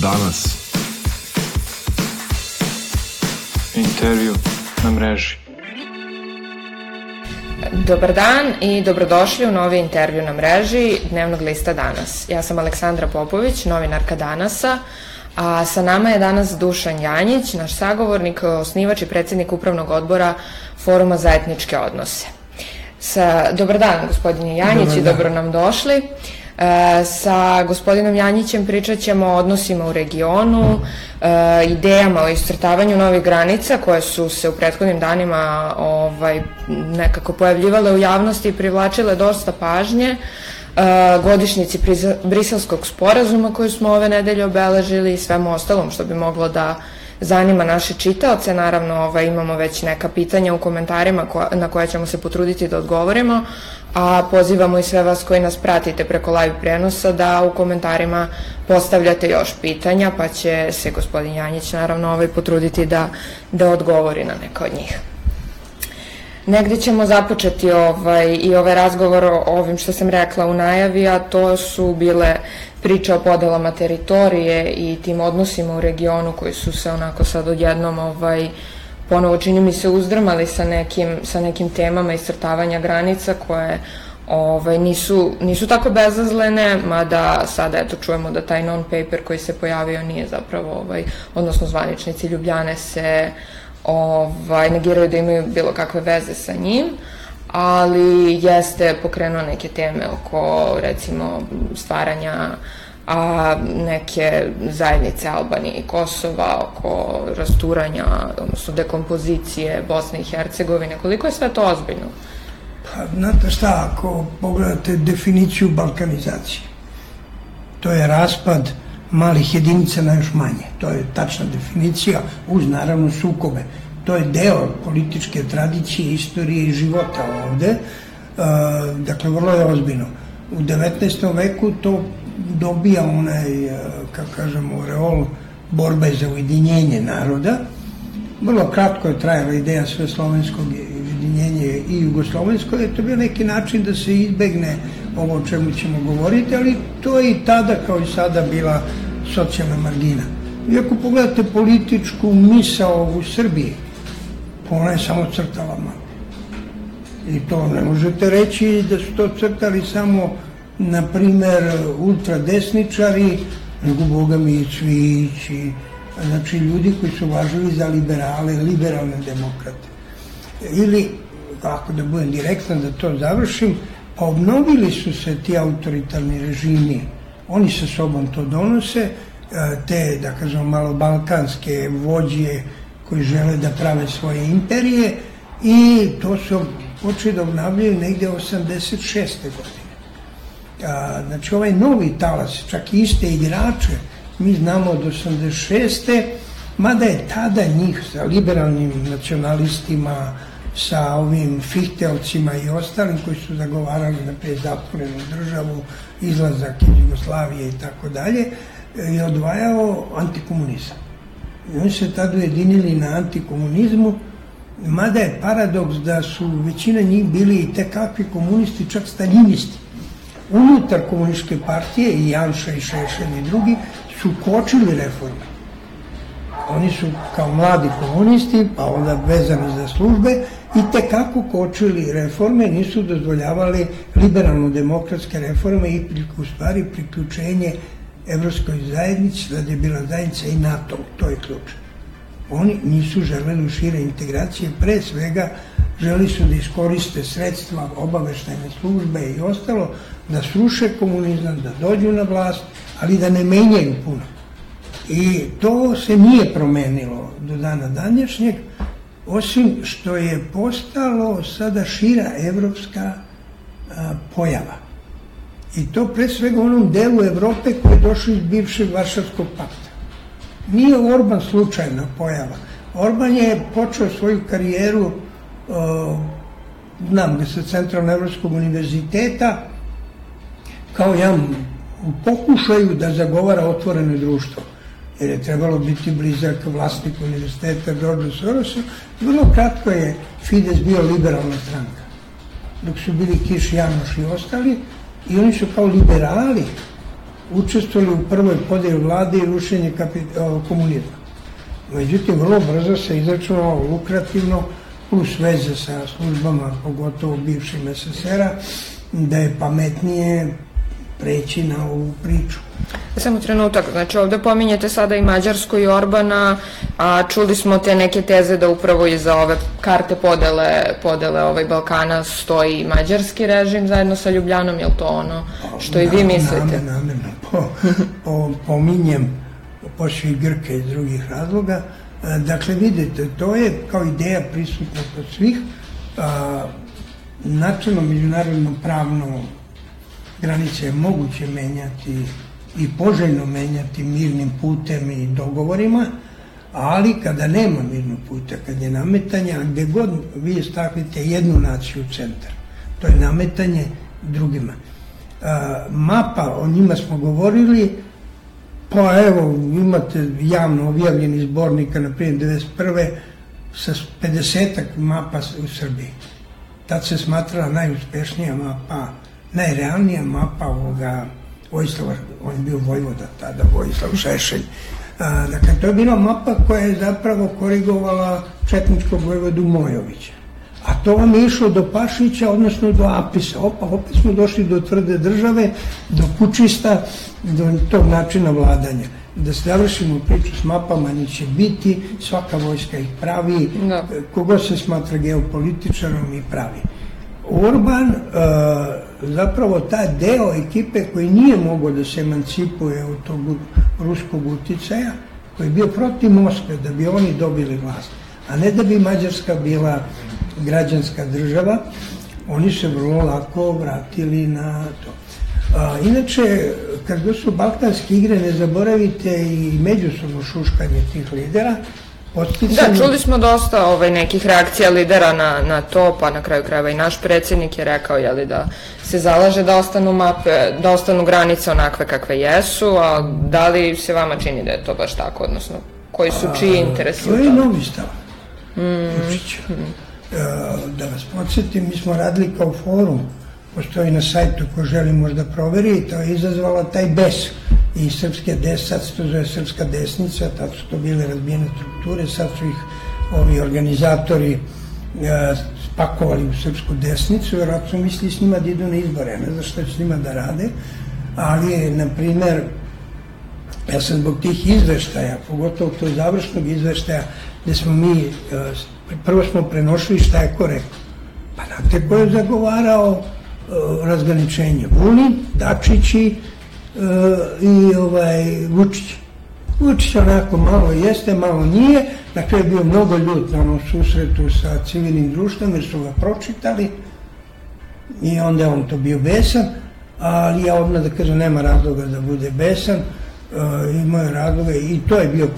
danas. Intervju na mreži. Dobar dan i dobrodošli u novi intervju na mreži Dnevnog lista Danas. Ja sam Aleksandra Popović, novinarka Danasa, a sa nama je danas Dušan Janjić, naš sagovornik, osnivač i predsednik Upravnog odbora Foruma za etničke odnose. Sa, dobar dan, gospodine Janjić, i dobro nam došli. E, sa gospodinom Janjićem pričat ćemo o odnosima u regionu, e, idejama o istrtavanju novih granica koje su se u prethodnim danima ovaj, nekako pojavljivale u javnosti i privlačile dosta pažnje. E, godišnjici briselskog sporazuma koju smo ove nedelje obeležili i svemu ostalom što bi moglo da zanima naše čitaoce. Naravno, ovaj, imamo već neka pitanja u komentarima ko, na koje ćemo se potruditi da odgovorimo, a pozivamo i sve vas koji nas pratite preko live prenosa da u komentarima postavljate još pitanja, pa će se gospodin Janjić naravno ovaj potruditi da, da odgovori na neka od njih. Negde ćemo započeti ovaj, i ovaj razgovor o ovim što sam rekla u najavi, a to su bile priče o podelama teritorije i tim odnosima u regionu koji su se onako sad odjednom ovaj, ponovo čini mi se uzdrmali sa nekim, sa nekim temama iscrtavanja granica koje ovaj, nisu, nisu tako bezazlene, mada sada eto čujemo da taj non-paper koji se pojavio nije zapravo, ovaj, odnosno zvaničnici Ljubljane se ovaj, negiraju da imaju bilo kakve veze sa njim, ali jeste pokrenuo neke teme oko recimo stvaranja a neke zajednice Albanije i Kosova oko rasturanja, odnosno dekompozicije Bosne i Hercegovine. Koliko je sve to ozbiljno? Pa, znate šta, ako pogledate definiciju balkanizacije, to je raspad malih jedinica na još manje. To je tačna definicija, uz naravno sukobe. To je deo političke tradicije, istorije i života ovde. dakle, vrlo je ozbiljno. U 19. veku to dobija onaj, e, kako kažemo, reol borbe za ujedinjenje naroda. Vrlo kratko je trajala ideja sve ujedinjenja i jugoslovensko, je to bio neki način da se izbegne ovo o čemu ćemo govoriti, ali to je i tada kao i sada bila socijalna margina. I ako pogledate političku misao u Srbiji, ona je samo crtala malo. I to ne možete reći da su to crtali samo na primer, ultradesničari, nego boga mi Cvić, znači ljudi koji su važili za liberale, liberalne demokrate. Ili, ako da budem direktan da to završim, pa obnovili su se ti autoritarni režimi, oni sa sobom to donose, e, te, da kažem, malo balkanske vođe koji žele da prave svoje imperije i to su počeli da obnavljaju negde 86. godine a, znači ovaj novi talas, čak i iste igrače, mi znamo od 86. mada je tada njih sa liberalnim nacionalistima, sa ovim fihteovcima i ostalim koji su zagovarali na pre zatvorenu državu, izlazak iz Jugoslavije i tako dalje, je odvajao antikomunizam. I oni se tada ujedinili na antikomunizmu, mada je paradoks da su većina njih bili i tekakvi komunisti, čak staljinisti unutar komunističke partije i Janša i Šešelj i drugi su kočili reforme. Oni su kao mladi komunisti, pa onda vezani za službe, i tekako kočili reforme, nisu dozvoljavali liberalno-demokratske reforme i u stvari priključenje Evropskoj zajednici, da je bila zajednica i NATO, to je ključ. Oni nisu želeli šire integracije, pre svega želi su da iskoriste sredstva obaveštajne službe i ostalo, da sruše komunizam, da dođu na vlast, ali da ne menjaju puno. I to se nije promenilo do dana danješnjeg, osim što je postalo sada šira evropska a, pojava. I to pre svega u onom delu Evrope koji je došao iz bivšeg Varšavskog pakta. Nije Orban slučajna pojava. Orban je počeo svoju karijeru znam da sa Centralno-Evropskog univerziteta kao jedan u pokušaju da zagovara otvoreno društvo jer je trebalo biti blizak vlasnik univerziteta George Sorosa. Vrlo kratko je Fides bio liberalna stranka, dok su bili Kiš, Janoš i ostali, i oni su kao liberali učestvovali u prvoj podeli vlade i rušenje komunizma. Međutim, vrlo brzo se izračunalo lukrativno plus veze sa službama, pogotovo bivšim SSR-a, da je pametnije preći na ovu priču. Samo trenutak, znači ovde pominjete sada i Mađarsku i Orbana, a čuli smo te neke teze da upravo iza ove karte podele, podele ovaj Balkana stoji mađarski režim zajedno sa Ljubljanom, je li to ono što i vi mislite? Namerno, namerno, po, po, pominjem pošli Grke iz drugih razloga. E, dakle, vidite, to je kao ideja prisutna kod svih. A, načelno međunarodno pravno granice je moguće menjati i poželjno menjati mirnim putem i dogovorima, ali kada nema mirnog puta, kad je nametanje, a gde god vi stavite jednu naciju u centar, to je nametanje drugima. A, mapa, o njima smo govorili, pa evo, imate javno objavljeni zbornika, na primjer 91. sa 50 mapa u Srbiji. Tad se smatrala najuspešnija mapa najrealnija mapa ovoga Vojislava, on je bio Vojvoda tada, Vojislav Šešelj. A, dakle, to je bila mapa koja je zapravo korigovala četničkog Vojvodu Mojovića. A to vam je išlo do Pašića, odnosno do Apisa. Opa, opet smo došli do tvrde države, do pučista, do tog načina vladanja. Da se završimo priču s mapama, neće biti, svaka vojska ih pravi, da. kogo se smatra geopolitičarom i pravi. Orban, uh, zapravo ta deo ekipe koji nije mogao da se emancipuje od tog ruskog uticaja, koji je bio protiv Moskve da bi oni dobili vlast, a ne da bi Mađarska bila građanska država, oni se vrlo lako vratili na to. A, inače, kad su Balkanske igre, ne zaboravite i međusobno šuškanje tih lidera, Da, čuli smo dosta ovaj, nekih reakcija lidera na, na to, pa na kraju krajeva i naš predsednik je rekao jeli, da se zalaže da ostanu mape, da ostanu granice onakve kakve jesu, a da li se vama čini da je to baš tako, odnosno koji su čiji interesi? To je novi stav. Mm. Mm. Da vas podsjetim, mi smo radili kao forum, postoji na sajtu ko želi možda proveri, to je izazvala taj bes i srpske des, sad se to zove srpska desnica, tad su to bile razbijene strukture, sad su ih ovi organizatori e, spakovali u srpsku desnicu, su misli s njima da idu na izbore, ne znam šta će s njima da rade, ali na primer, ja sam zbog tih izveštaja, pogotovo tog završnog izveštaja, gde smo mi, e, prvo smo prenošli šta je ko rekao. Pa znate ko je zagovarao e, razgraničenje? Vulin, Dačići, i ovaj, Vučić. Vučić onako malo jeste, malo nije, kraju je bio mnogo ljud na onom susretu sa civilnim društvom jer su ga pročitali i onda je on to bio besan, ali ja odmah da kažem nema razloga da bude besan, uh, imao je razloga i to je bio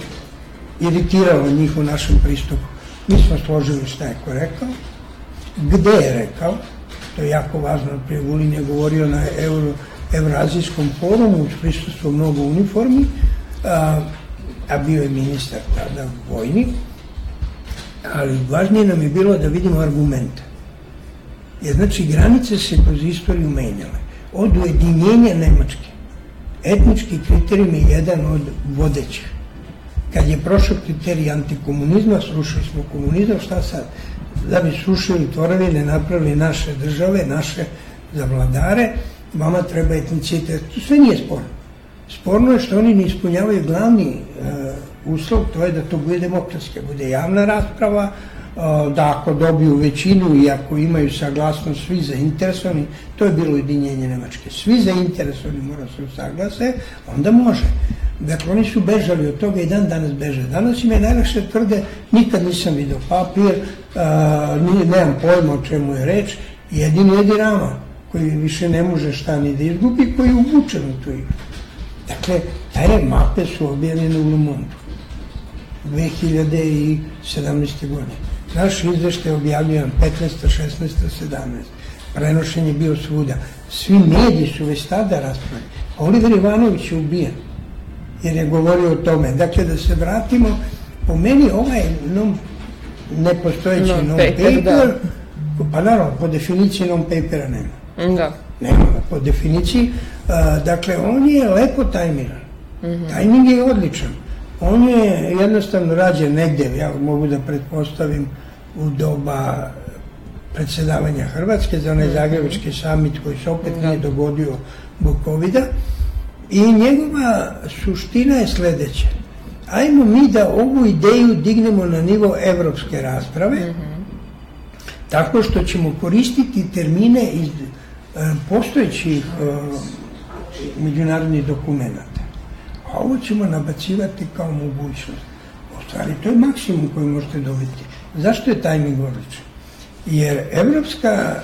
iritiralo njih u našem pristupu. Mi smo složili šta je ko rekao, gde je rekao, to je jako važno, prije Vulin je govorio na Euro Evrazijskom forumu uz prisustvo mnogo uniformi, a, a bio je ministar tada vojni, ali važnije nam je bilo da vidimo argumente. Jer znači granice se kroz istoriju menjale. Od ujedinjenja Nemačke, etnički kriterijum je jedan od vodećih. Kad je prošao kriterij antikomunizma, srušili smo komunizam, šta sad? Da bi srušili tvoravine, napravili naše države, naše zavladare, vama treba etnicitet, sve nije sporno. Sporno je što oni ne ispunjavaju glavni uh, uslov, to je da to bude demokratske, bude javna rasprava, uh, da ako dobiju većinu i ako imaju saglasnost svi zainteresovani, to je bilo ujedinjenje Nemačke, svi zainteresovani mora se usaglase, onda može. Dakle, oni su bežali od toga i dan danas beže. Danas im je najlakše tvrde, nikad nisam vidio papir, uh, nemam pojma o čemu je reč, jedino je dirama koji više ne može šta ni da izgubi, koji je uvučen u tu igru. Dakle, taj mape su objavljene u Le Monde 2017. godine. Naš izveštaj je objavljen 15. 16. 17. Prenošenje je bio svuda. Svi mediji su već tada raspravili. Oliver Ivanović je ubijen jer je govorio o tome. Dakle, da se vratimo, po meni ovaj non, nepostojeći non, non paper, paper da. pa naravno, po definiciji non papera nema. Da. Nema, po definiciji, A, dakle, on je lepo tajmiran. Mm -hmm. Tajming je odličan. On je jednostavno rađen negde, ja mogu da pretpostavim, u doba predsedavanja Hrvatske za onaj zagrebački samit koji se opet nije dogodio zbog covid -a. I njegova suština je sledeća. Ajmo mi da ovu ideju dignemo na nivo evropske rasprave, mm -hmm. tako što ćemo koristiti termine iz e, postojećih e, međunarodnih dokumenta. A ovo ćemo nabacivati kao mogućnost. U stvari, to je maksimum koji možete dobiti. Zašto je tajming odličan? Jer Evropska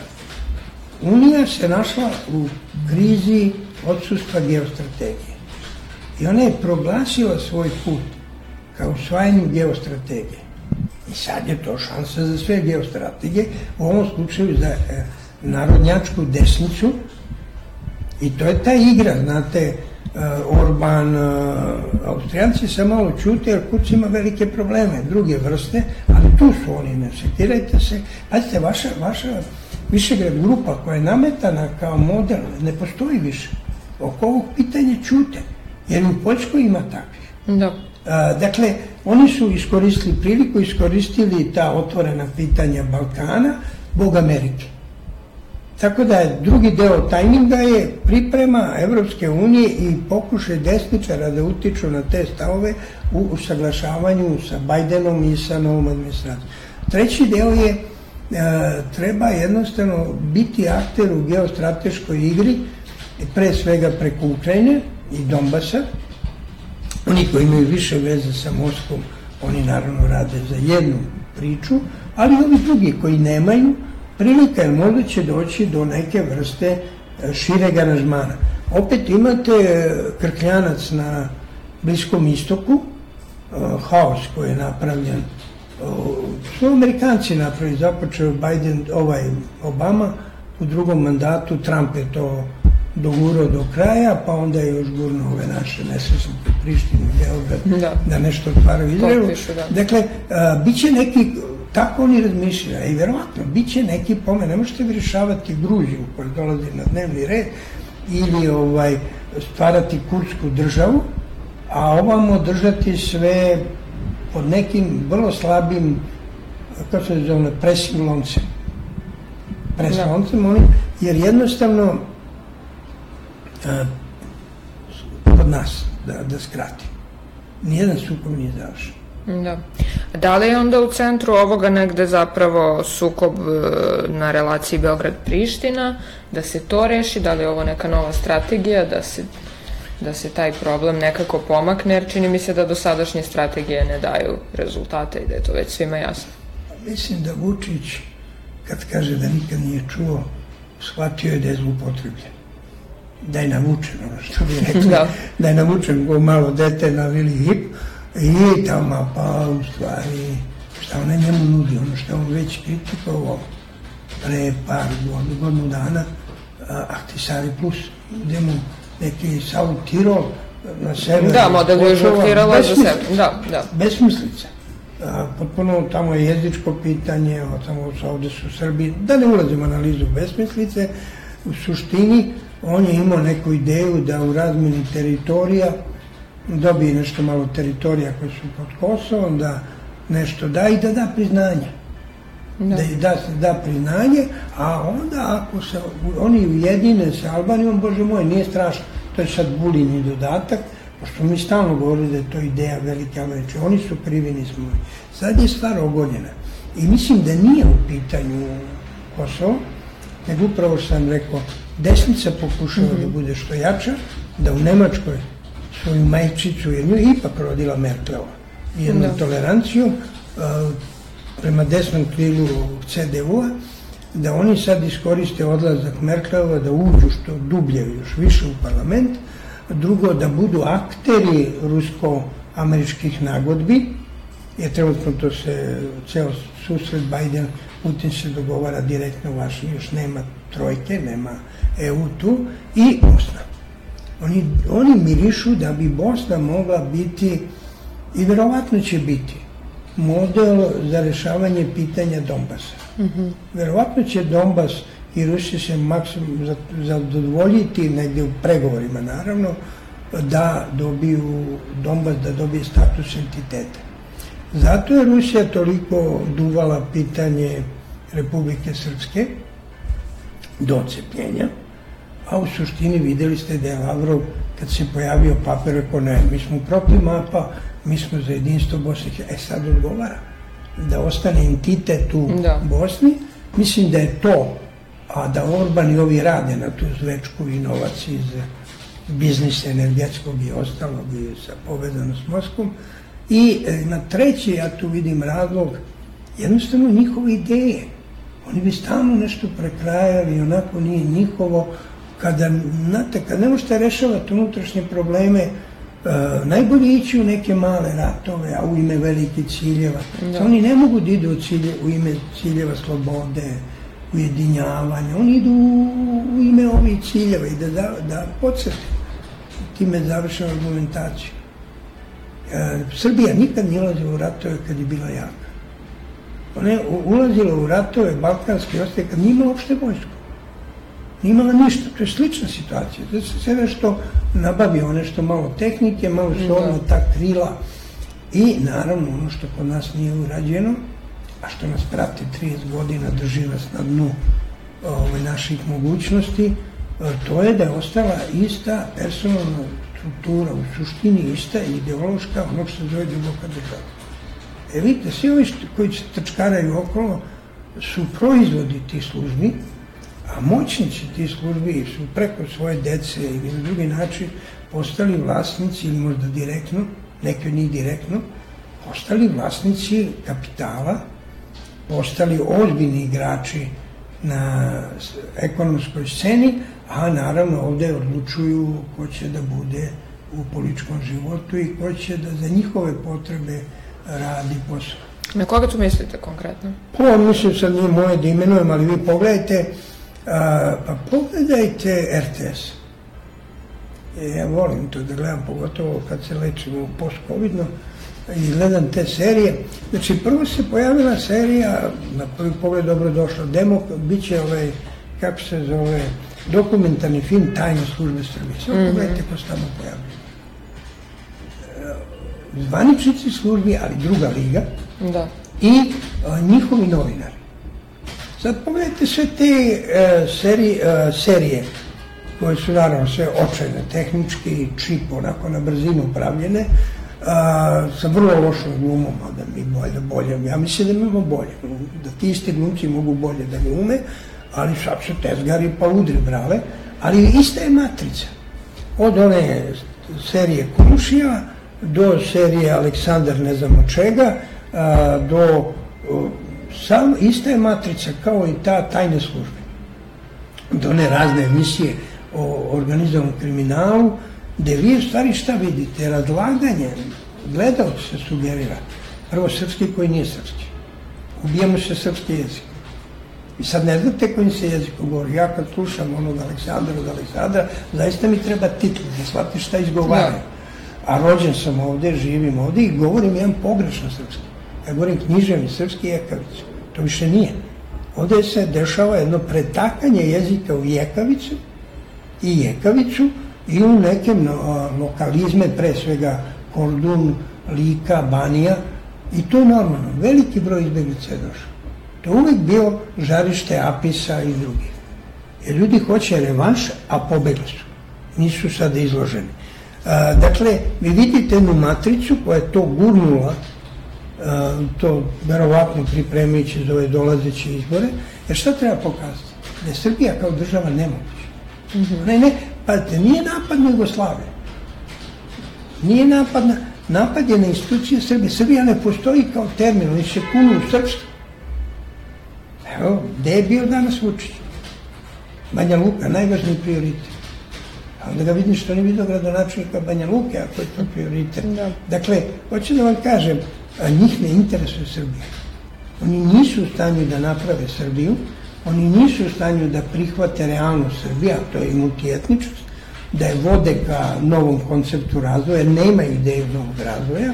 unija se našla u krizi odsustva geostrategije. I ona je proglasila svoj put kao usvajanjem geostrategije. I sad je to šansa za sve geostrategije, u ovom slučaju za e, narodnjačku desnicu, i to je ta igra, znate, uh, Orban, uh, Austrijanci se malo čute jer kuć ima velike probleme, druge vrste, ali tu su oni, ne sekirajte se. Pazite, vaša, vaša Višegrad grupa koja je nametana kao model ne postoji više. Oko ovog pitanja čute, jer u Poljskoj ima takvih. Da. A, dakle, oni su iskoristili priliku, iskoristili ta otvorena pitanja Balkana, Bog Amerike. Tako da drugi deo tajminga je priprema Evropske unije i pokušaj desničara da utiču na te stavove u usaglašavanju sa Bajdenom i sa novom administracijom. Treći deo je e, treba jednostavno biti akter u geostrateškoj igri, pre svega preko Ukrajine i Donbasa. Oni koji imaju više veze sa Moskvom, oni naravno rade za jednu priču, ali ovi drugi koji nemaju, prilika je možda će doći do neke vrste e, šireg aranžmana. Opet imate e, krkljanac na Bliskom istoku, e, haos koji je napravljen su Amerikanci napravili, započeo Biden, ovaj Obama, u drugom mandatu Trump je to dogurao do kraja, pa onda je još gurno ove naše nesvesne Prištinu i Beograd da. da nešto otvaraju Izraelu. Da. Dakle, a, bit će neki Tako oni razmišljaju i verovatno bit će neki pomen, ne možete vi rešavati Gruziju koja dolazi na dnevni red ili ovaj, stvarati kursku državu, a ovamo držati sve pod nekim vrlo slabim, kako se zove, presnim loncem. Da. loncem, oni, jer jednostavno a, kod nas, da, da skrati, nijedan sukob nije završen. Da. Da li je onda u centru ovoga negde zapravo sukob e, na relaciji Beograd-Priština, da se to reši, da li je ovo neka nova strategija, da se, da se taj problem nekako pomakne, jer čini mi se da do sadašnje strategije ne daju rezultate i da je to već svima jasno. Mislim da Vučić, kad kaže da nikad nije čuo, shvatio je da je zlupotrebljen da je navučen, ono što bi rekli, da. da je navučen go malo dete na Vili Hip, I tamo, pa u stvari, šta ona njemu nudi, ono što on već kritikovao pre par godinu, godinu dana, Ahtisari Plus, gde mu neki Saul Tirol na sebe. Da, model Južnog Tirola za sebe, da, da. Besmislica. A, potpuno tamo je jezičko pitanje, o, tamo su, ovde su Srbi, da ne ulazimo analizu besmislice, u suštini on je imao neku ideju da u razmeni teritorija dobije nešto malo teritorija koje su pod Kosovom, da nešto da i da da priznanje. Da, da da, da priznanje, a onda ako se oni ujedine sa Albanijom, bože moj, nije strašno. To je sad bulini dodatak, pošto mi stalno govorili da je to ideja velike Američe. Oni su krivi, nismo mi. Sad je stvar ogoljena. I mislim da nije u pitanju Kosovo, nego upravo sam rekao, desnica pokušava mm -hmm. da bude što jača, da u Nemačkoj svoju majčicu, jer nju je ipak rodila Merklova. Jednu da. toleranciju uh, prema desnom krilu CDU-a, da oni sad iskoriste odlazak Merklova da uđu što dublje još više u parlament, drugo da budu akteri rusko-američkih nagodbi, jer trenutno to se, ceo susret Biden, Putin se dogovara direktno u još nema trojke, nema EU tu, i Bosna. Oni, oni mirišu da bi Bosna mogla biti, i verovatno će biti, model za rešavanje pitanja Donbasa. Mm -hmm. Verovatno će Donbas i Rusija se maksimum zadovoljiti negde u pregovorima naravno da dobiju Donbas, da dobije status entiteta. Zato je Rusija toliko duvala pitanje Republike Srpske do ocepljenja, a u suštini videli ste da je Lavrov kad se pojavio papir rekao ne, mi smo protiv mapa, mi smo za jedinstvo Bosne E sad odgovara da ostane entitet u da. Bosni, mislim da je to, a da Orban i ovi rade na tu zvečku i novac iz biznisa energetskog i ostalog i sa pobedom s Moskvom. I e, na treći, ja tu vidim razlog, jednostavno njihove ideje. Oni bi stalno nešto prekrajali, onako nije njihovo. Kada, znate, kad ne možete rešavati unutrašnje probleme, Uh, najbolje ići u neke male ratove, a u ime velike ciljeva. Da. Oni ne mogu da idu u, cilje, u ime ciljeva slobode, ujedinjavanja. Oni idu u, u ime ovih ciljeva i da, da, da podsjeti time završenu argumentaciju. E, Srbija nikad nije ulazila u ratove kad je bila jaka. Ona je ulazila u ratove balkanske ostaje kad nije imala uopšte vojsku. Nije imala ništa, to je slična situacija. Da se sve nešto nabavio nešto malo tehnike, malo se ono ta krila i naravno ono što kod nas nije urađeno, a što nas prati 30 godina, drži nas na dnu ove, ovaj, naših mogućnosti, to je da je ostala ista personalna struktura, u suštini ista ideološka ono što se zove duboka država. E vidite, svi ovi koji se trčkaraju okolo su proizvodi tih službi, a moćnici tih službi su preko svoje dece ili na drugi način postali vlasnici ili možda direktno, neki od njih direktno, postali vlasnici kapitala, postali ozbiljni igrači na ekonomskoj sceni, a naravno ovde odlučuju ko će da bude u političkom životu i ko će da za njihove potrebe radi posao. Na koga tu mislite konkretno? Pa, mislim sad nije moje da imenujem, ali vi pogledajte, a, pa pogledajte RTS. E, ja volim to da gledam, pogotovo kad se lečimo post-covidno i gledam te serije. Znači, prvo se pojavila serija, na prvi pogled dobro došla, Demok, bit će ovaj, kako se zove, dokumentarni film Tajne službe Srbije. Samo mm -hmm. pogledajte ko se tamo pojavljaju. E, zvaničnici službi, ali druga liga, da. i a, njihovi novinari. Sad pogledajte sve te e, seri, e, serije koje su naravno sve očajne, tehnički, čip onako na brzinu pravljene, a, sa vrlo lošom glumom, da mi bolje, bolje, ja mislim da imamo bolje, da ti isti glumci mogu bolje da glume, ali sad su tezgari pa udri brale, ali ista je matrica. Od one serije Komšija do serije Aleksandar ne znamo čega, a, do sam, ista je matrica kao i ta tajne službe. Do one razne emisije o organizovanom kriminalu, gde vi u stvari šta vidite? Razlaganje, gledalci se sugerira. Prvo srpski koji nije srpski. Ubijamo se srpski jezik. I sad ne znate kojim se jezikom govori. Ja kad slušam onog Aleksandra od Aleksandra, zaista mi treba titul, da shvatim šta izgovaraju. Da. A rođen sam ovde, živim ovde i govorim jedan pogrešno srpski. Ja govorim književni srpski jekavicu. To više nije. Ovde se dešava jedno pretakanje jezika u jekavicu i jekavicu i u neke lokalizme, pre svega Kordun, Lika, Banija, i to je normalno. Veliki broj izbeglica je došao. To je uvek bio žarište Apisa i drugih. Jer ljudi hoće revanš, a pobegli su. Nisu sada izloženi. Dakle, vi vidite jednu matricu koja je to gurnula, to verovatno pripremajući za ove dolazeće izbore, jer šta treba pokazati? Da je Srbija kao država nemoguća. Mm -hmm. Ne, ne, pazite, nije napad na Jugoslaviju. Nije napad na, napad je na institucije Srbije. Srbija ne postoji kao termin, oni se kunu u srpstvo. Evo, gde je bio danas Vučić? Banja Luka, najvažniji prioritet. A onda ga vidim što ne vidio gradonačelnika Banja Luke, ako je to prioritet. Da. Dakle, hoću da vam kažem, a njih ne interesuje Srbija. Oni nisu u stanju da naprave Srbiju, oni nisu u stanju da prihvate realnost Srbija, to je i multietničnost, da je vode ka novom konceptu razvoja, nema ideju novog razvoja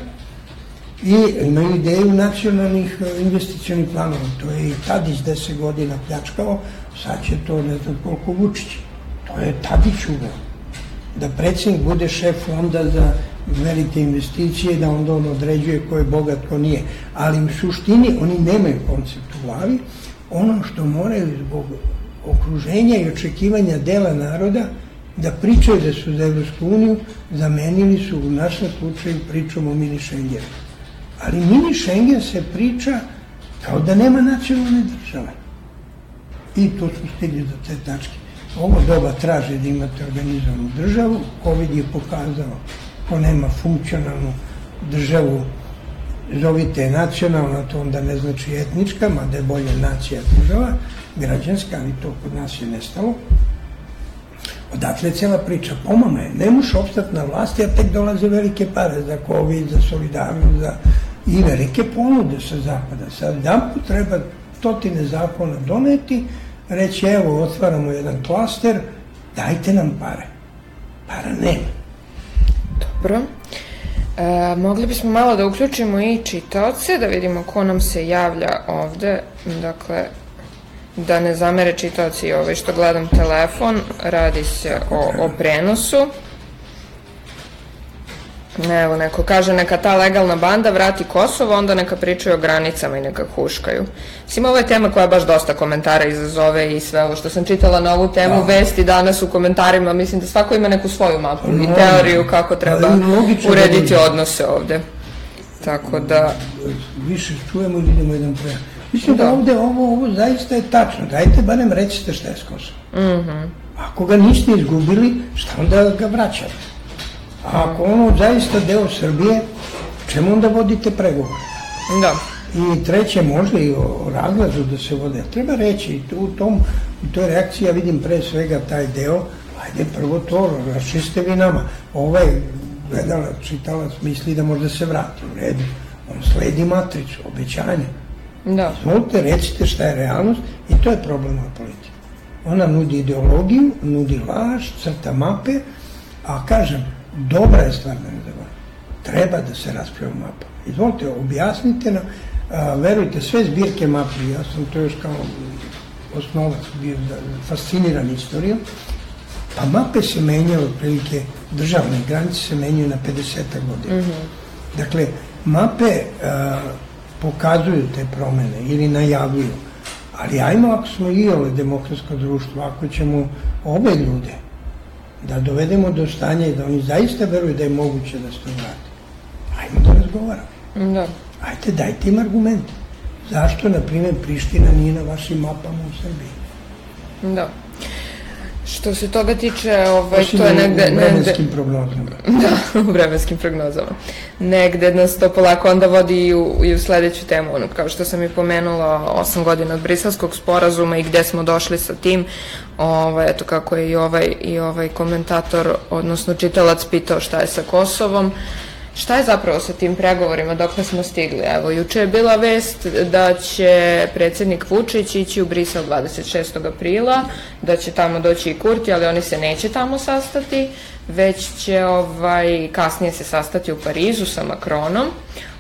I imaju ideju nacionalnih e, investicionih planova. To je i Tadić deset godina pljačkao, sad će to ne znam koliko Vučić. To je Tadić uveo. Da predsjednik bude šef fonda za velike investicije, da onda on određuje ko je bogat, ko nije. Ali u suštini oni nemaju koncept u glavi. Ono što moraju zbog okruženja i očekivanja dela naroda da pričaju da su za Evropsku uniju, zamenili su u našem slučaju pričom o mini Schengenu. Ali mini Schengen se priča kao da nema nacionalne države. I tu su stigli do te tačke. Ovo doba traži da imate organizovanu državu, COVID je pokazao ko nema funkcionalnu državu, zovite nacionalna, to onda ne znači etnička, mada je bolje nacija država, građanska, ali to kod nas je nestalo. Odatle je cijela priča. Pomama je, ne možeš opstati na vlasti, a tek dolaze velike pare za COVID, za solidarnost, za i velike ponude sa zapada. Sad put treba stotine zakona doneti, reći evo otvaramo jedan klaster, dajte nam pare. Para nema. Dobro. E, mogli bismo malo da uključimo i čitaoce, da vidimo ko nam se javlja ovde. Dakle, da ne zamere čitaoci ovaj što gledam telefon, radi se o, o prenosu. Evo, neko kaže neka ta legalna banda vrati Kosovo, onda neka pričaju o granicama i neka huškaju. Mislim, ovo je tema koja baš dosta komentara izazove i sve ovo što sam čitala na ovu temu, da. vesti danas u komentarima, mislim da svako ima neku svoju mapu no, i teoriju kako treba da urediti odnose ovde. Tako da... Više čujemo ili idemo jedan pre. Mislim da, da ovde ovo, ovo zaista je tačno. Dajte barem recite šta je s Kosovom. Mm -hmm. Ako ga niste izgubili, šta onda ga vraćate? A ako ono zaista deo Srbije, čemu onda vodite pregovor? Da. I treće, možda i o razlazu da se vode. Treba reći, u tom, u toj reakciji ja vidim pre svega taj deo, ajde prvo to, rašiste vi nama. Ovaj gledala, čitala, misli da možda se vrati u redu. On sledi matricu, obećanja. Da. Izvolite, recite šta je realnost i to je problem od politike. Ona nudi ideologiju, nudi laž, crta mape, a kažem, dobra je stvar da ne. Treba da se raspravlja mapa. Izvolite, objasnite nam, a, verujte, sve zbirke mapi, ja sam to još kao osnovac bio da, fasciniran istorijom, pa mape se menjaju otprilike, državne granice se menjaju na 50 godina. Mm -hmm. Dakle, mape a, pokazuju te promene ili najavljuju, ali ajmo ako smo i ove demokratsko društvo, ako ćemo ove ljude da dovedemo do stanja i da oni zaista veruju da je moguće da se to vrati. Ajmo da razgovaramo. Da. Ajte, dajte im argumente. Zašto, na primjer, Priština nije na vašim mapama u Srbiji? Da. Što se toga tiče, ovaj, Osim to je negde... U vremenskim negde, prognozama. Da, u vremenskim prognozama. Negde nas to polako onda vodi i u, i u sledeću temu, ono, kao što sam i pomenula, osam godina od briselskog sporazuma i gde smo došli sa tim, ovaj, eto kako je i ovaj, i ovaj komentator, odnosno čitalac pitao šta je sa Kosovom, Šta je zapravo sa tim pregovorima dok smo stigli? Evo, juče je bila vest da će predsednik Vučić ići u Brisel 26. aprila, da će tamo doći i Kurti, ali oni se neće tamo sastati, već će ovaj, kasnije se sastati u Parizu sa Makronom.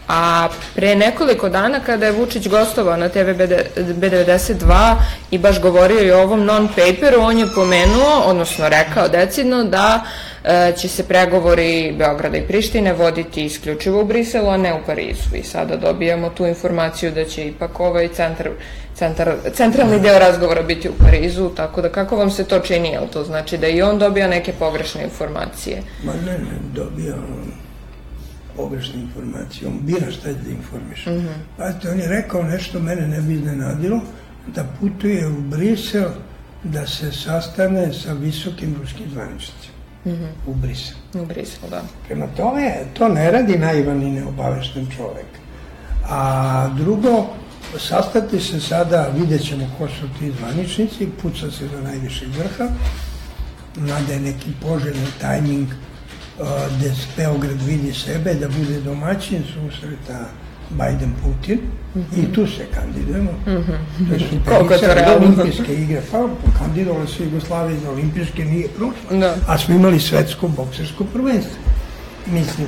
A pre nekoliko dana kada je Vučić gostovao na TV B92 i baš govorio i o ovom non-paperu, on je pomenuo, odnosno rekao decidno da e, će se pregovori Beograda i Prištine voditi isključivo u Briselu, a ne u Parizu. I sada dobijamo tu informaciju da će ipak ovaj centar, centar, centralni deo razgovora biti u Parizu, tako da kako vam se to čini, jel to znači da i on dobija neke pogrešne informacije? Ma ne, ne, dobija pogrešne informacije. On bira šta da informiše. Mm -hmm. Pazite, on je rekao nešto mene ne bi iznenadilo, da putuje u Brisel da se sastane sa visokim ruskim zvaničnicima. Mm -hmm. U Brisel. U Brisel, da. Prema tome, to ne radi naivan i neobavešten čovek. A drugo, sastati se sada, vidjet ćemo ko su ti zvaničnici, puca se do najvišeg vrha, nada je neki poželjni tajming gde Beograd vidi sebe da bude domaćin susreta Biden-Putin mm -hmm. i tu se kandidujemo. Mm -hmm. To je Koliko to realno? olimpijske igre, pa kandidovali se Jugoslavije za olimpijske, nije prošlo. Da. A smo imali svetsko boksersko prvenstvo. Mislim,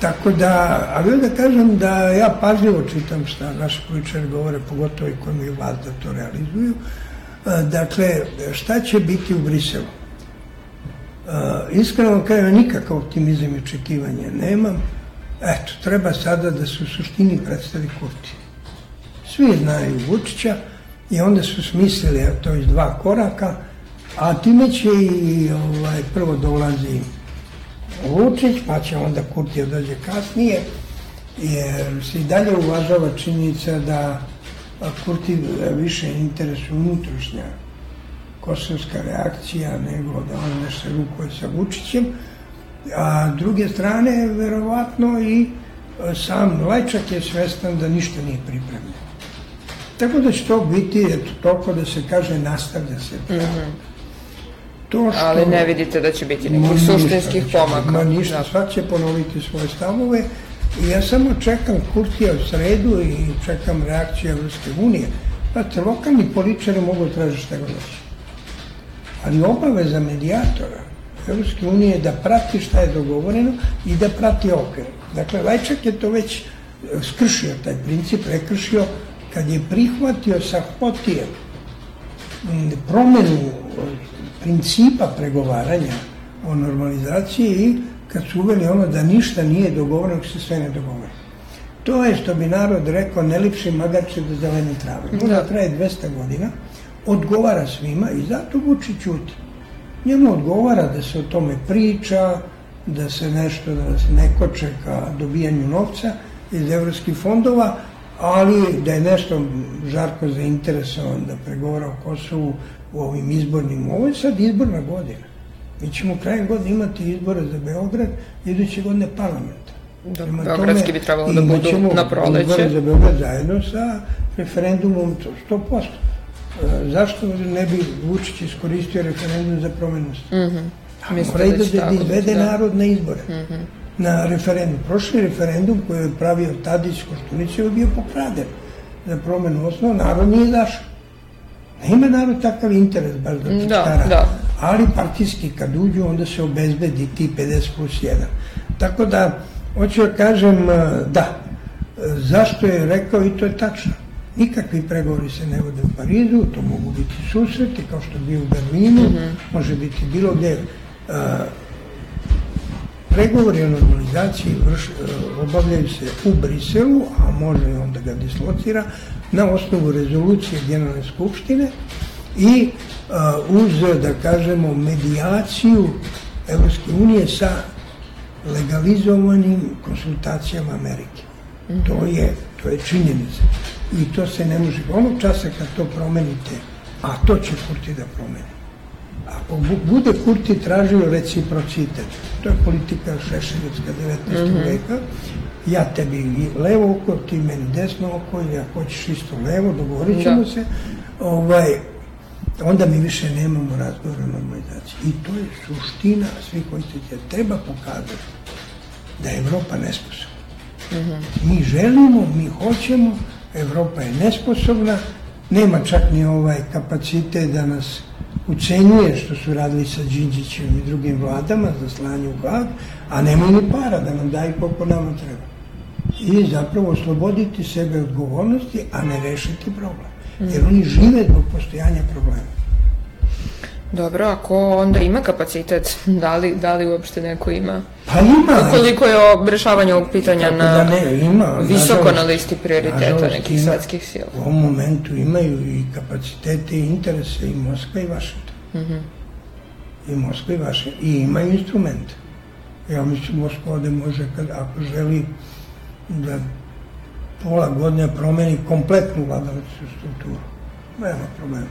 Tako da, ali da kažem da ja pažljivo čitam šta naši političari govore, pogotovo i koji imaju vlast da to realizuju. E, dakle, šta će biti u Briselu? Uh, iskreno kažem, nikakav optimizam i očekivanje nemam. Eto, treba sada da se u suštini predstavi Kurti. Svi znaju Vučića i onda su smislili to iz dva koraka, a time će i ovaj, prvo dolazi Vučić, pa će onda Kurti dođe kasnije, jer se i dalje uvažava činjenica da Kurti više interesuje unutrašnja kosovska reakcija nego da on nešto rukuje sa Vučićem, a druge strane verovatno i e, sam Lajčak je svestan da ništa nije pripremljeno. Tako da će to biti, eto, toliko da se kaže, nastavlja se. Mm -hmm. To što, Ali ne vidite da će biti nekih suštinskih pomaka. Ma ništa, da. svak će ponoviti svoje stavove i ja samo čekam Kurtija u sredu i čekam reakciju Evropske unije. Znate, lokalni političari mogu tražiti šta god ali obaveza medijatora Evropske unije je da prati šta je dogovoreno i da prati okvir. Dakle, Lajčak je to već e, skršio, taj princip prekršio kad je prihvatio sa Hotijem promenu principa pregovaranja o normalizaciji i kad su uveli ono da ništa nije dogovoreno, se sve ne dogovore. To je, što bi narod rekao, ne lipši magače do zelene trave. Možda da. traje 200 godina, odgovara svima i zato Vučić ćuti. Njemu odgovara da se o tome priča, da se nešto, da se neko čeka dobijanju novca iz evropskih fondova, ali da je nešto žarko zainteresovan da pregovara o Kosovu u ovim izbornim, ovo je sad izborna godina. Mi ćemo krajem godine imati izbore za Beograd, iduće godine parlamenta. Da, Beogradski bi trebalo da budu na proleće. Izbore za Beograd zajedno sa referendumom 100%. Zašto ne bi Vučić iskoristio referendum za promenu Mm -hmm. Mora da, da, izvede da. narod na izbore. Mm -hmm. Na referendum. Prošli referendum koji je pravio Tadić Koštunić je bio pokraden za promenu osnova, narod nije zašao. Ne ima narod takav interes baš da čekara. Da, da. Ali partijski kad uđu, onda se obezbedi ti 50 plus 1. Tako da, hoću da kažem, da, zašto je rekao i to je tačno. Nikakvi pregovori se ne vode u Parizu, to mogu biti susreti, kao što bi u Berlinu, mm -hmm. može biti bilo gde. Uh, pregovori o normalizaciji vrš, uh, obavljaju se u Briselu, a može i onda ga dislocira, na osnovu rezolucije Generalne skupštine i uh, uz, da kažemo, medijaciju Evropske unije sa legalizovanim konsultacijama Amerike. Mm -hmm. To je, to je činjenica i to se ne može. Onog časa kad to promenite, a to će Kurti da promeni. Ako bude Kurti tražio reciprocitet, to je politika Šešeljevska 19. Mm -hmm. veka, ja tebi levo oko, ti meni desno oko, ili ako hoćeš isto levo, dogovorit ćemo da. se, ovaj, onda mi više nemamo razgovor o normalizaciji. I to je suština svih koji se treba pokazati da je Evropa nesposobna. Mm -hmm. Mi želimo, mi hoćemo, Evropa je nesposobna, nema čak ni ovaj kapacitet da nas ucenjuje što su radili sa Đinđićem i drugim vladama za slanje u Hag, a nema ni para da nam daju koliko nama treba. I zapravo osloboditi sebe odgovornosti, a ne rešiti problem. Jer oni žive zbog postojanja problema. Dobro, ako onda ima kapacitet, da li, da li uopšte neko ima? Pa ima. Koliko je o rešavanju ovog pitanja na da ne, ima, visoko nažalost, na listi prioriteta nekih ima, svetskih sila? U ovom momentu imaju i kapacitete i interese i Moskva i Vašington. Mm -hmm. I Moskva i Vašington. I imaju instrumente. Ja mislim Moskva ovde može, kad, ako želi da pola godine promeni kompletnu vladalicu strukturu. Nema problema.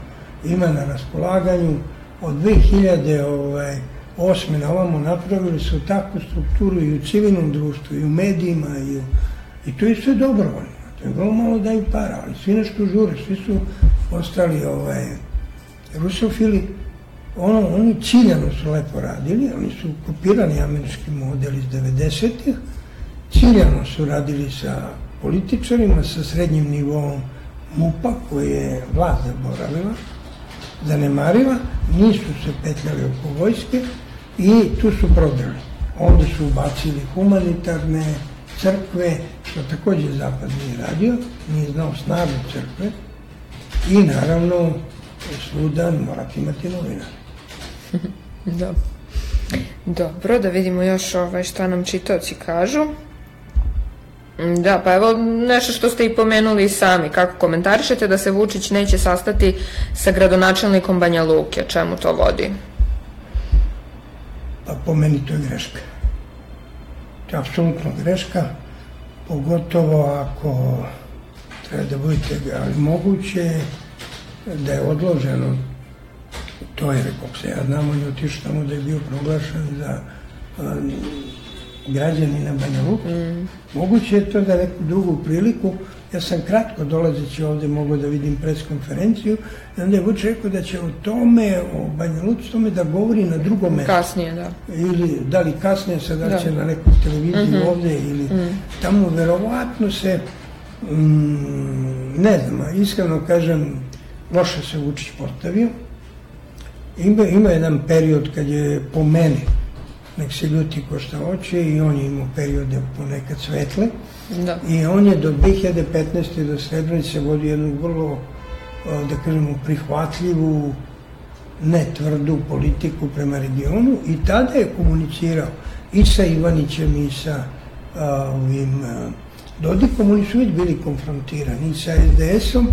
Ima na raspolaganju od 2000 ovaj, na ovamo napravili su takvu strukturu i u civilnom društvu, i u medijima, i, u, i to je sve dobrovoljno. To je vrlo malo daju para, ali svi nešto žure, svi su ostali ovaj, rusofili. Ono, oni ciljano su lepo radili, oni su kopirali američki model iz 90-ih, ciljano su radili sa političarima, sa srednjim nivom MUPA, koje je vlast zaboravila, zanemarila, nisu se petljali oko vojske i tu su prodrali. Onda su ubacili humanitarne crkve, što takođe Zapad nije radio, nije znao snagu crkve. I naravno, svuda morate imati novinare. Da. Dobro, da vidimo još ovaj, šta nam čitaoci kažu. Da, pa evo nešto što ste i pomenuli sami, kako komentarišete da se Vučić neće sastati sa gradonačelnikom Banja Luke, čemu to vodi? Pa po meni to je greška. To je apsolutno greška, pogotovo ako treba da budete, ali moguće da je odloženo to je, rekao se ja znam, on je otišao tamo da je bio proglašen za građanina Banja Luka. Mm. Moguće je to da neku drugu priliku, ja sam kratko dolazeći ovde mogao da vidim preskonferenciju, i onda je Vuč rekao da će o tome, o Banja Luci, tome da govori na drugom mestu. Kasnije, da. Ili, da li kasnije, sad da će na nekoj televiziji mm -hmm. ovde, ili mm. tamo verovatno se, mm, ne znam, iskreno kažem, loše se Vučić postavio, Ima, ima jedan period kad je po meni, nek se ljuti ko šta hoće, i on je imao periode ponekad svetle. Da. I on je do 2015. do Srebrenice vodio jednu vrlo, da kažemo, prihvatljivu, ne tvrdu politiku prema regionu i tada je komunicirao i sa Ivanićem i sa a, ovim a, Dodikom, oni su već bili konfrontirani i sa SDS-om,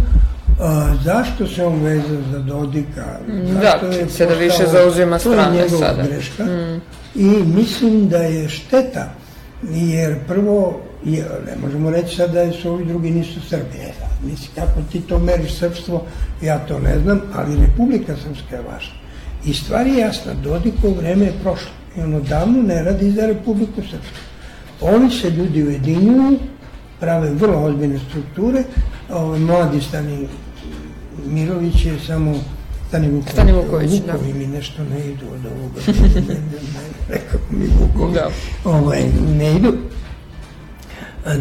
A, zašto se on vezao za Dodika? Mm, da, je se da više zauzima strane to je sada. greška. Mm. I mislim da je šteta, jer prvo, je, ne možemo reći sad da su ovi drugi nisu Srbi. E, mislim, kako ti to meriš srpstvo, ja to ne znam, ali Republika Srpska je važna. I stvar je jasna, Dodiko vreme je prošlo i on odavno ne radi za Republiku Srpsku. Oni se ljudi ujedinjuju, prave vrlo ozbiljne strukture, ovaj, mladi stani Mirović je samo Stani Vuković. Stani Vuković, da. Vukovi mi nešto ne idu od ovoga. ne, ne, ne, rekao mi Vukovi. Da. Ovaj, ne idu.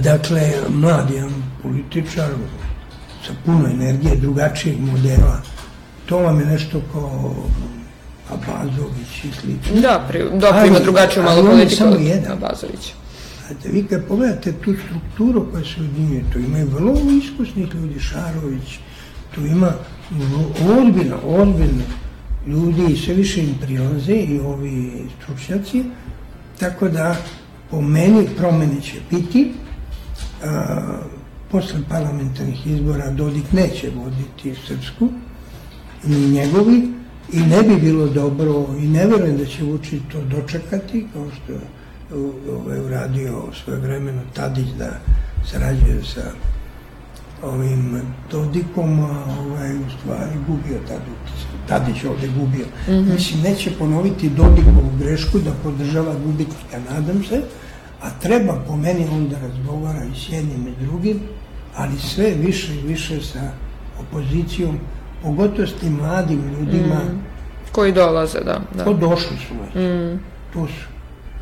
Dakle, mlad jedan političar sa puno energije, drugačijeg modela. To vam je nešto kao Abazović i slično. Da, pri, da, ima drugačiju malo politiku od Abazovića. Znate, vi kad pogledate tu strukturu koja se udinjuje, to imaju vrlo iskusnih ljudi, Šarović, tu ima ozbiljno, ozbiljno ljudi sve više im prilaze i ovi stručnjaci, tako da po meni promene će biti. A, posle parlamentarnih izbora Dodik neće voditi Srpsku, ni njegovi, i ne bi bilo dobro, i ne verujem da će Vučić to dočekati, kao što je ovaj, uradio svoje vremeno Tadić da sarađuje sa ovim Dodikom, a ovaj, u stvari gubio Tadić, Tadić ovde gubio. Mm -hmm. Mislim, neće ponoviti Dodikovu grešku da podržava gubitnika, nadam se, a treba po meni onda razgovara i s jednim i drugim, ali sve više i više sa opozicijom, pogotovo s tim mladim ljudima. Mm. Koji dolaze, da. da. Ko došli su već. Mm. Tu su.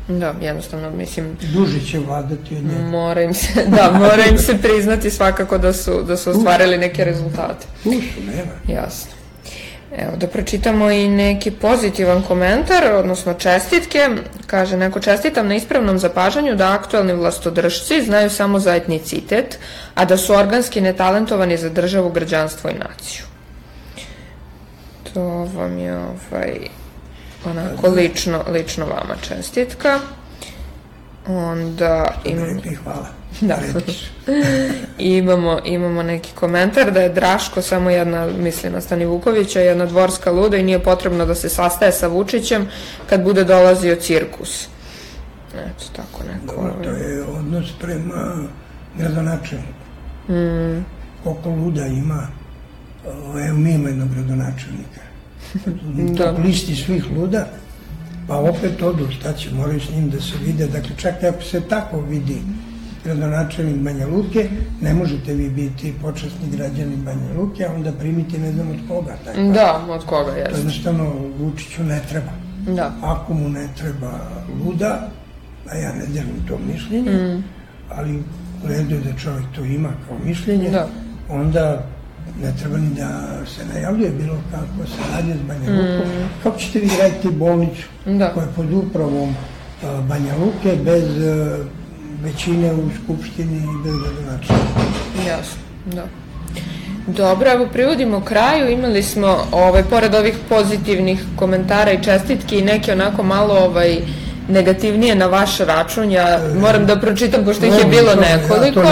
Da, jednostavno, mislim... Duže će vladati od njega. Mora im se, da, mora im se priznati svakako da su, da su ostvarili neke rezultate. Tu su, nema. Jasno. Evo, da pročitamo i neki pozitivan komentar, odnosno čestitke. Kaže, neko čestitam na ispravnom zapažanju da aktualni vlastodržci znaju samo za etnicitet, a da su organski netalentovani za državu, građanstvo i naciju. To vam je ovaj, onako lično, lično vama čestitka. Onda imamo... Hvala. Da. imamo, imamo neki komentar da je Draško samo jedna, misli na Stani Vukovića, jedna dvorska luda i nije potrebno da se sastaje sa Vučićem kad bude dolazio cirkus. Eto, tako neko. Dobro, to je odnos prema gradonačelniku. Mm. Koliko luda ima, evo mi ima jednog gradonačelnika da. listi svih luda, pa opet odu, šta će, moraju s njim da se vide, dakle čak ako se tako vidi gradonačelnik Banja Luke, ne možete vi biti počasni građanin Banja Luke, a onda primiti ne znam od koga. Tako. Da, od koga, jesno. Jednostavno, Vučiću ne treba. Da. Ako mu ne treba luda, a ja ne delim to mišljenje, mm. ali u redu je da čovjek to ima kao mišljenje, da. onda ne treba ni da se najavljuje bilo kako se radnje s Banja Lukom. Mm. Kako ćete vi graditi bolnicu da. koja je pod upravom a, Banja Luke, bez a, većine u Skupštini i bez gradonačelnika. Jasno, da. Dobro, evo privodimo kraju, imali smo, ovaj, pored ovih pozitivnih komentara i čestitki, i neke onako malo ovaj, negativnije na vaš račun, ja moram da pročitam pošto ih je bilo nekoliko,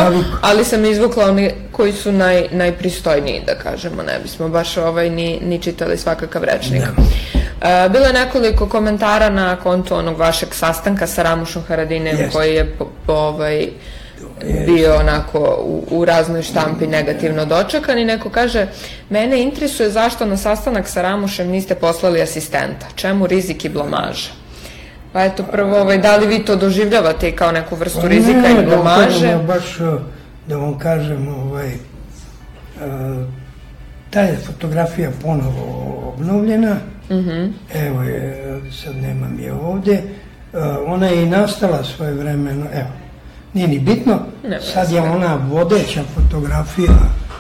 ali sam izvukla one koji su naj, najpristojniji, da kažemo, ne bismo baš ovaj, ni, ni čitali svakakav rečnik. E, bilo je nekoliko komentara na kontu onog vašeg sastanka sa Ramušom Haradinem Jeste. koji je po, po, ovaj, bio onako u, u raznoj štampi negativno dočekan i neko kaže mene interesuje zašto na sastanak sa Ramušem niste poslali asistenta, čemu rizik i blamaža? Pa eto prvo, ovaj, da li vi to doživljavate kao neku vrstu Pa rizika ne, i da kažem, ja baš uh, da vam kažem, ovaj, uh, ta je fotografija ponovo obnovljena, Mhm. evo je, sad nemam je ovde, Uh, ona je i nastala svoje vremeno, evo, nije ni bitno, Nema sad je ona vodeća fotografija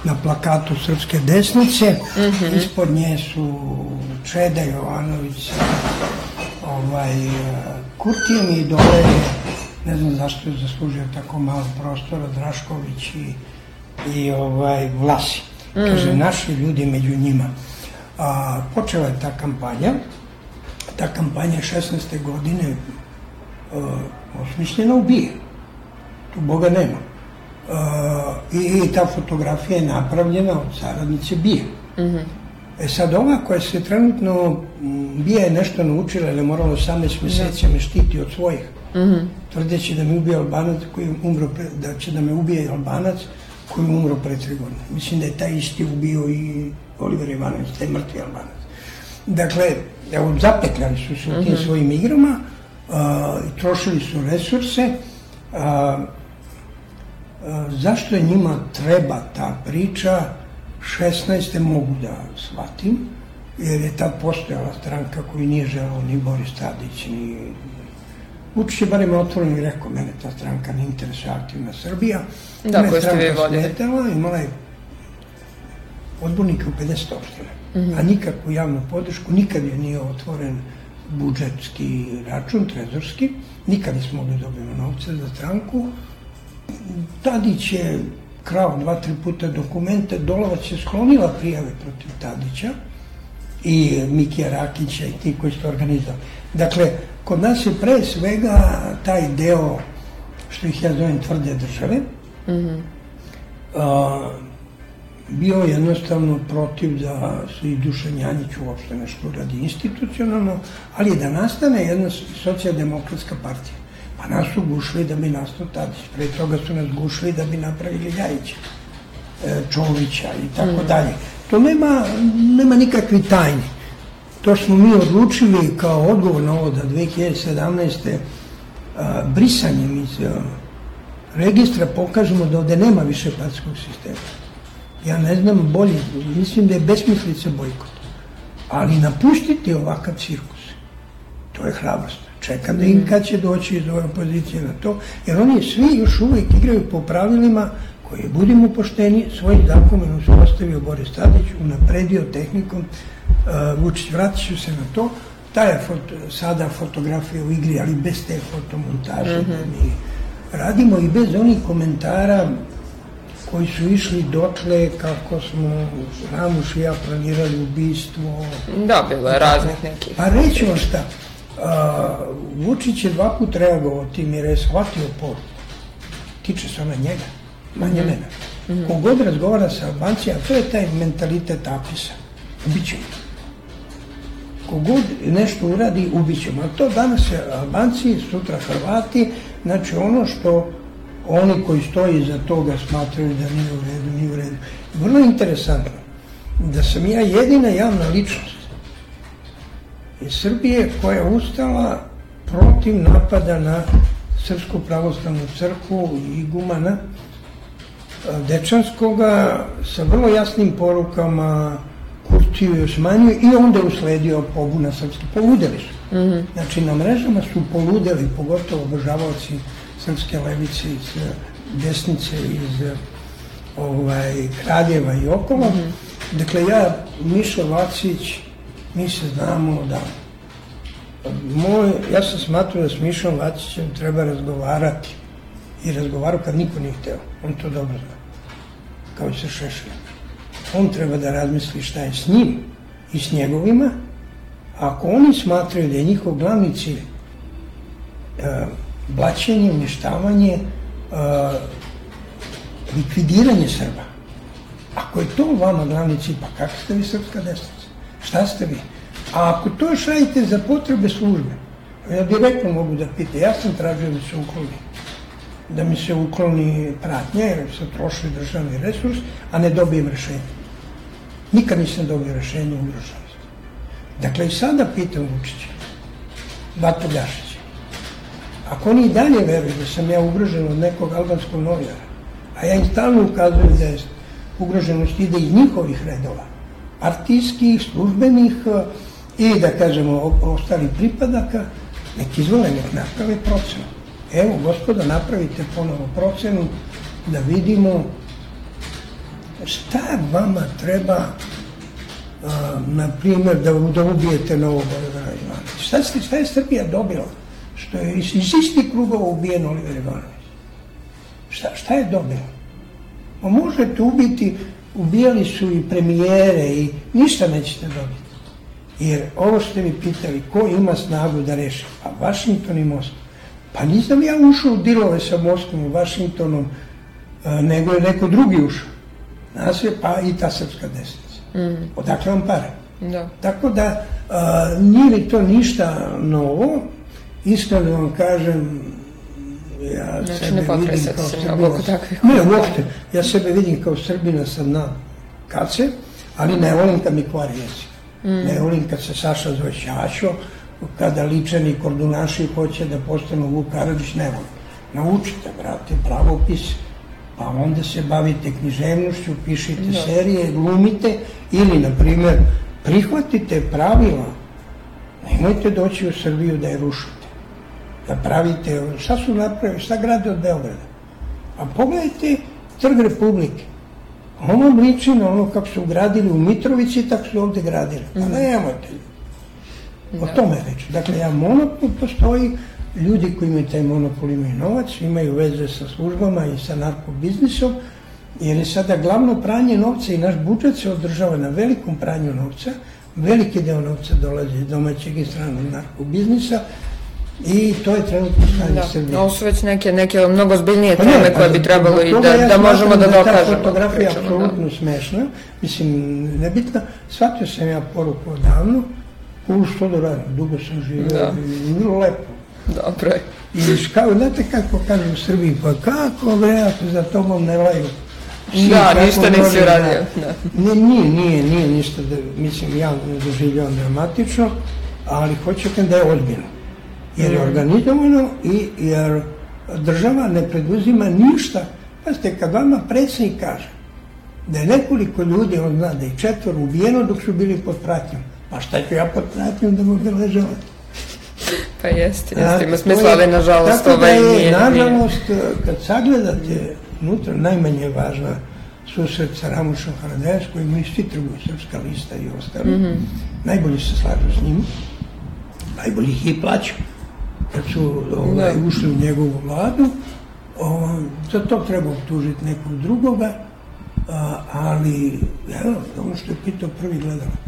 na plakatu Srpske desnice, Mhm. ispod nje su Čeda Jovanović ovaj, uh, Kurtijem i dole je, ne znam zašto je zaslužio tako malo prostora, Drašković i, i ovaj, Vlasi. Kaže, naši ljudi među njima. A, počela je ta kampanja, ta kampanja 16. godine uh, osmišljena u Bije. Tu Boga nema. Uh, i, I ta fotografija je napravljena od saradnice Bije. E sad ova koja se trenutno, Bija je nešto naučila, jer je morala 18 meseci me štiti od svojih. Tvrdeći da me ubije Albanac koji umro, pre, da će da me ubije Albanac koji umro pre tri godine. Mislim da je taj isti ubio i Oliver Ivanović, taj mrtvi Albanac. Dakle, evo, zapetljali su se u tim svojim igrama, a, trošili su resurse, a, a, zašto je njima treba ta priča, 16. mogu da shvatim, jer je tad postojala stranka koju nije želao ni Boris Tadić, ni Vučić je barem otvoreno i rekao, mene ta stranka ne interesuje aktivna Srbija. Da, Mene koju ste vi vodili. smetala, imala je odbornike u 50 opština, Mhm. a nikakvu javnu podršku, nikad je nije otvoren budžetski račun, trezorski, nikad nismo mogli dobijemo novce za stranku. Tadić je krao dva, tri puta dokumente, Dolovac je sklonila prijave protiv Tadića i Mikija Rakića i ti koji su to organizovali. Dakle, kod nas je pre svega taj deo, što ih ja zovem tvrde države, a, bio jednostavno protiv da se i Dušan Janjić uopšte nešto uradi institucionalno, ali da nastane jedna socijaldemokratska partija. Pa nas su gušili da bi nastao Tadić, pre toga su nas gušili da bi napravili Ljajića, e, Čovića i tako dalje. To nema, nema nikakvi tajni. To smo mi odlučili kao odgovor na ovo da 2017. A, brisanjem iz a, registra pokažemo da ovde nema više partijskog sistema. Ja ne znam bolje, mislim da je besmislica bojkot. Ali napustiti ovakav cirkus, to je hrabrost. Čekam da im kad će doći iz ove opozicije na to, jer oni svi još uvijek igraju po pravilima koje, budimo pošteni, svojim zakonom uspostavio Boris Tadić, unapredio tehnikom, uh, Vučić, vratit ću se na to, ta je foto, sada fotografija u igri, ali bez te fotomontaže da mi radimo i bez onih komentara koji su išli dotle kako smo Ramuš i ja planirali ubistvo. Da, bilo je raznih nekih. Pa reći vam šta, a, Vučić je dva put reagovao tim jer je shvatio poruku. Tiče se ona njega, manje mene. Kogod razgovara sa Albancijama, to je taj mentalitet apisa. Ubićemo. Kogod nešto uradi, ubićemo. A to danas je Albanci, sutra Hrvati, znači ono što oni koji stoji iza toga smatraju da nije u redu, nije u redu. Vrlo interesantno da sam ja jedina javna ličnost iz Srbije koja je ustala protiv napada na Srpsku pravoslavnu crkvu i igumana a, Dečanskoga sa vrlo jasnim porukama Kurtiju i Osmaniju i onda usledio pobuna srpski. Poludeli su. Znači na mrežama su poludeli, pogotovo obožavaoci srpske levice iz eh, desnice, iz eh, ovaj, Kraljeva i okolo. Dakle, ja, Mišo Vacić, mi se znamo da Moj, ja sam smatrao da s Mišom Vacićem treba razgovarati. I razgovarao kad niko nije hteo. On to dobro zna. Kao i sa Šešeljem. On treba da razmisli šta je s njim i s njegovima. Ako oni smatraju da je njihov glavni cilj e, blaćenje, uništavanje, e, likvidiranje Srba, ako je to vama glavni cilj, pa kako ste vi srpska desnica? Šta ste vi? A ako to još radite za potrebe službe, ja direktno mogu da pitam, ja sam tražio da se ukloni, da mi se ukloni pratnja, jer se troši državni resurs, a ne dobijem rešenje. Nikad nisam dobio rešenje ugroženosti. Dakle, i sada pitam Vučića, Vato Ljašića, ako oni i dalje veruju da sam ja ugrožen od nekog albanskog novijara, a ja im stalno ukazujem da je ugroženost ide iz njihovih redova, partijskih, službenih, i da kažemo ostalih pripadaka, nek izvole, nek naprave procenu. Evo, gospoda, napravite ponovo procenu da vidimo šta vama treba a, na primjer, da, da ubijete novog Olivera Ivanovića. Šta, ste, šta je Srbija dobila? Što je iz, iz istih krugova ubijen Oliver Ivanović. Šta, šta je dobila? Pa možete ubiti, ubijali su i premijere i ništa nećete dobiti. Jer ovo što mi pitali, ko ima snagu da reši? Pa Vašington i Moskva. Pa nisam ja ušao u dilove sa Moskvom i Vašingtonom, nego je neko drugi ušao. Nas je pa i ta srpska desnica. Mm. Odakle vam pare? Da. Tako da a, nije li to ništa novo, iskreno vam kažem, ja znači, ne kao se Srbina. oko takvih Ne, uopšte. Ja sebe vidim kao Srbina sam na kace, ali ne volim kad mi kvari jezik. Mm. Ne volim kad se Saša zove Ćašo, kada ličani kordunaši hoće da postanu Vuk Karadžić, ne volim. Naučite, brate, pravopis, pa onda se bavite književnošću, pišite Da. serije, glumite ili, na primer, prihvatite pravila. Nemojte doći u Srbiju da je rušite. Da pravite, šta su napravili, šta grade od Beograda? A pogledajte Trg Republike. Ono liči na ono kako su gradili u Mitrovici, tako su ovde gradili. Pa nemojte. O Da. tome reći. Dakle, ja monopol postoji, ljudi koji imaju taj monopol imaju novac, imaju veze sa službama i sa narkobiznisom, jer je sada glavno pranje novca i naš budžet se održava na velikom pranju novca, veliki deo novca dolazi iz domaćeg i stranog narkobiznisa i to je trenutno stanje Da, Srbije. ovo su već neke, neke mnogo zbiljnije Pa ne, teme koje bi trebalo i da, ja da možemo da Ta dokažemo. fotografija je da. apsolutno smešna, mislim, nebitna. Shvatio sam ja poruku odavno, u što da radim, dugo sam živio Da. i vrlo lepo. Dobro je. I kao, znate kako kažu u Srbiji, pa kako bre, ako za tobom ne laju. Da, ništa nisi može uradio, da. Ne, nije, nije, nije ništa, da, mislim, ja ne doživljavam dramatično, ali hoćete da je ozbiljno. Jer Mm. je organizovano i jer država ne preduzima ništa. Pazite, kad vama predsjednik kaže da je nekoliko ljudi, on zna da je četvor ubijeno dok su bili pod pratnjom. Pa šta ću ja pod pratnjom da mogu ležavati? Pa jeste, jeste, ima smisla, ali nažalost tako da ovaj je, nije. nije. Nažalost, kad sagledate unutra, najmanje je važna susret sa Ramušom Haradeš, koji mu isti trguju Srpska lista i ostali. Mhm. Najbolji se slažu s njim, najbolji ih i plaću kad su ovaj, Da. ušli u njegovu vladu. O, za to treba optužiti nekog drugoga, a, ali evo, ono što je pitao prvi gledalac.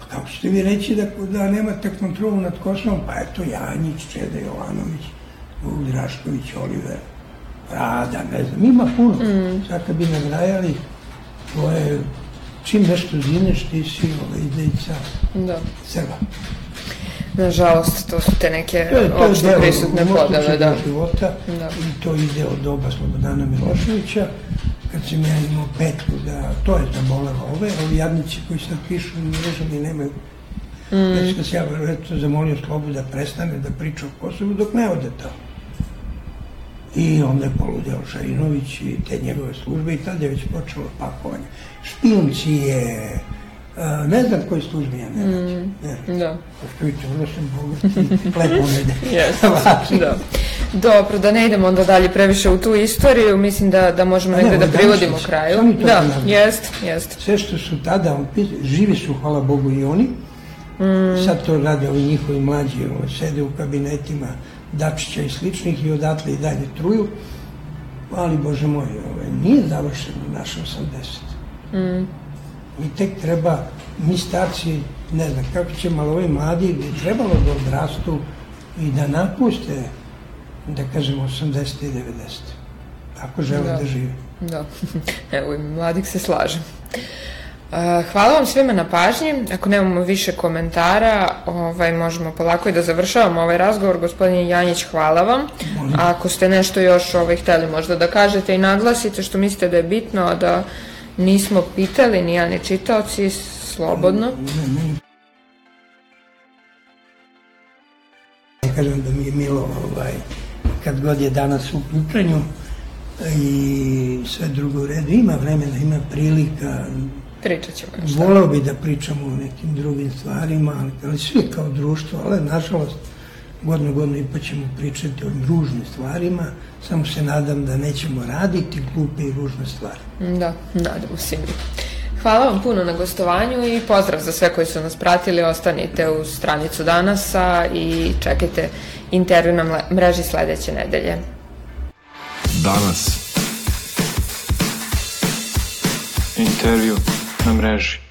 Pa kako ćete vi reći da, da nemate kontrolu nad Kosovom? Pa eto Janjić, Čeda Jovanović, Vuk Drašković, Oliver, Rada, ne znam, ima puno. Mm. Sad kad bi nabrajali, to je, čim nešto zineš, ti si ovaj, idejica Da. Srba. Nažalost, to su te neke To to opšte deo prisutne podele, unutrašnjeg da. života Da. i to ide od doba Slobodana Miloševića, kad sam ja imao petku da to je zabolelo ove, ovi jadnici koji sad pišu u mrežama i nemaju Mm. Već kad sam ja eto, zamolio Slobu da prestane da priča o Kosovu dok ne ode tamo. I onda je poludeo Šarinović i te njegove službe i tada je već počelo pakovanje. Špijunci je, ne znam koji službi ja ne radim. Ne Da. Pošto vrlo sam bogat i lepo ne ide. Da. Dobro, da ne idemo onda dalje previše u tu istoriju, mislim da, da možemo ne, negde da ovo privodimo kraju. Da, jest, jest. Sve što su tada, živi su, hvala Bogu i oni, Mm. Sad to rade ovi njihovi mlađi, ovo, sede u kabinetima Dačića i sličnih i odatle i dalje truju. Ali, Bože moj, ovaj, nije završeno naš 80. Mm. Mi tek treba, mi starci, ne znam, kako će malo ovi mladi, bi trebalo da odrastu i da napuste, da kažemo, 80. i 90. Ako žele da, da žive. Da, evo i mladih se slažem. Hvala vam svima na pažnji. Ako nemamo više komentara, ovaj, možemo polako i da završavamo ovaj razgovor. Gospodin Janjić, hvala vam. A ako ste nešto još ovaj, hteli možda da kažete i naglasite što mislite da je bitno, da nismo pitali, ni ja ni čitaoci, slobodno. Ne kažem da mi je milo ovaj, kad god je danas u pitanju i sve drugo u redu. Ima vremena, ima prilika, Pričat ćemo još. Volao bi da pričamo o nekim drugim stvarima, ali, ali svi kao društvo, ali nažalost godinu, godinu i pa ćemo pričati o ružnim stvarima, samo se nadam da nećemo raditi glupe i ružne stvari. Da, nadamo se mi. Hvala vam puno na gostovanju i pozdrav za sve koji su nas pratili. Ostanite u stranicu danasa i čekajte intervju na mreži sledeće nedelje. Danas. Intervju na mreži.